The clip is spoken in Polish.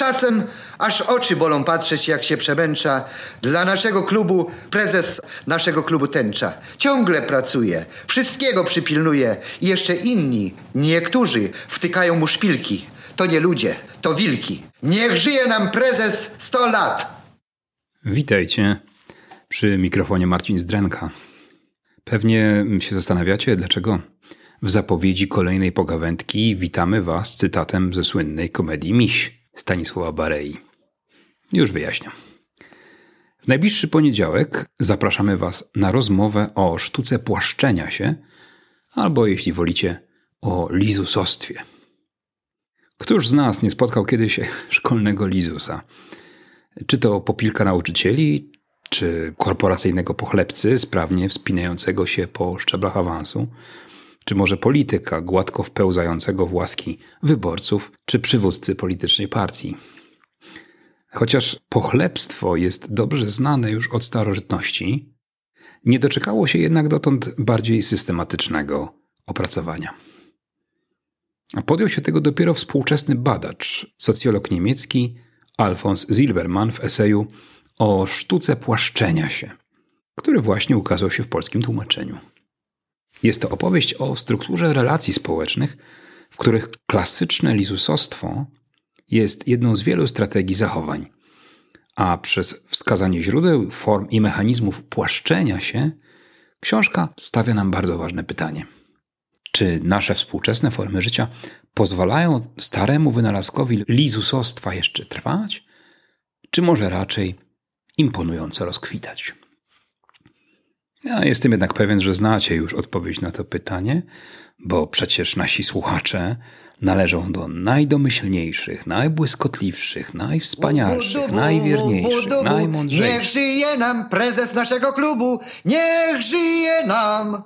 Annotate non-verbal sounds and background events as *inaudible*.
czasem aż oczy bolą patrzeć, jak się przemęcza. Dla naszego klubu prezes naszego klubu tęcza. Ciągle pracuje, wszystkiego przypilnuje i jeszcze inni, niektórzy, wtykają mu szpilki. To nie ludzie, to wilki. Niech żyje nam prezes 100 lat! Witajcie przy mikrofonie Marcin Zdrenka. Pewnie się zastanawiacie, dlaczego w zapowiedzi kolejnej pogawędki witamy Was cytatem ze słynnej komedii Miś Stanisława Barei. Już wyjaśniam. W najbliższy poniedziałek zapraszamy Was na rozmowę o sztuce płaszczenia się, albo jeśli wolicie, o lizusostwie. Któż z nas nie spotkał kiedyś *laughs* szkolnego lizusa? Czy to popilka nauczycieli, czy korporacyjnego pochlebcy sprawnie wspinającego się po szczeblach awansu, czy może polityka gładko wpełzającego w łaski wyborców, czy przywódcy politycznej partii. Chociaż pochlebstwo jest dobrze znane już od starożytności, nie doczekało się jednak dotąd bardziej systematycznego opracowania. Podjął się tego dopiero współczesny badacz, socjolog niemiecki Alfons Zilberman w eseju o sztuce płaszczenia się, który właśnie ukazał się w polskim tłumaczeniu. Jest to opowieść o strukturze relacji społecznych, w których klasyczne lizusostwo jest jedną z wielu strategii zachowań, a przez wskazanie źródeł, form i mechanizmów płaszczenia się, książka stawia nam bardzo ważne pytanie. Czy nasze współczesne formy życia pozwalają staremu wynalazkowi lizusostwa jeszcze trwać? Czy może raczej imponująco rozkwitać? Ja jestem jednak pewien, że znacie już odpowiedź na to pytanie, bo przecież nasi słuchacze należą do najdomyślniejszych, najbłyskotliwszych, najwspanialszych, najwierniejszych, najmądrzejszych. Niech żyje nam prezes naszego klubu! Niech żyje nam!